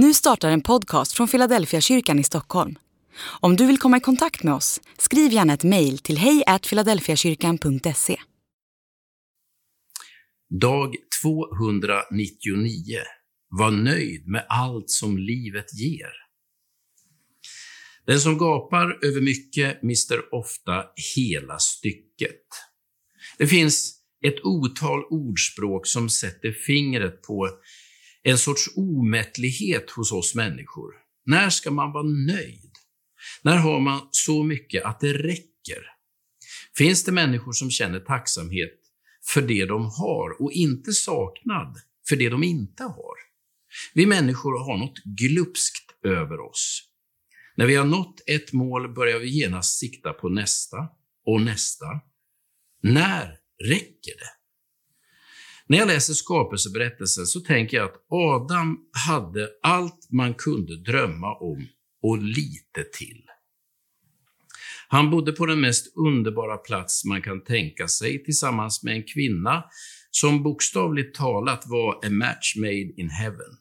Nu startar en podcast från Philadelphia kyrkan i Stockholm. Om du vill komma i kontakt med oss, skriv gärna ett mejl till hejfiladelfiakyrkan.se. Dag 299. Var nöjd med allt som livet ger. Den som gapar över mycket mister ofta hela stycket. Det finns ett otal ordspråk som sätter fingret på en sorts omättlighet hos oss människor. När ska man vara nöjd? När har man så mycket att det räcker? Finns det människor som känner tacksamhet för det de har och inte saknad för det de inte har? Vi människor har något glupskt över oss. När vi har nått ett mål börjar vi genast sikta på nästa och nästa. När räcker det? När jag läser skapelseberättelsen så tänker jag att Adam hade allt man kunde drömma om och lite till. Han bodde på den mest underbara plats man kan tänka sig tillsammans med en kvinna som bokstavligt talat var a match made in heaven.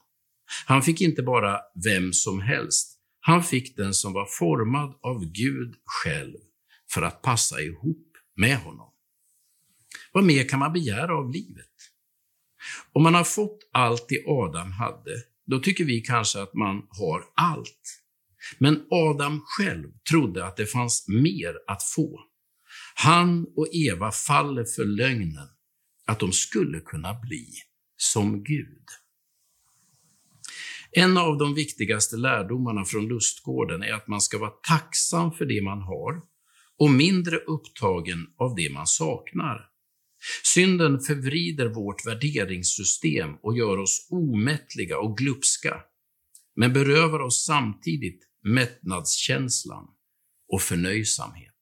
Han fick inte bara vem som helst, han fick den som var formad av Gud själv för att passa ihop med honom. Vad mer kan man begära av livet? Om man har fått allt det Adam hade, då tycker vi kanske att man har allt. Men Adam själv trodde att det fanns mer att få. Han och Eva faller för lögnen att de skulle kunna bli som Gud. En av de viktigaste lärdomarna från lustgården är att man ska vara tacksam för det man har och mindre upptagen av det man saknar. Synden förvrider vårt värderingssystem och gör oss omättliga och glupska, men berövar oss samtidigt mättnadskänslan och förnöjsamhet.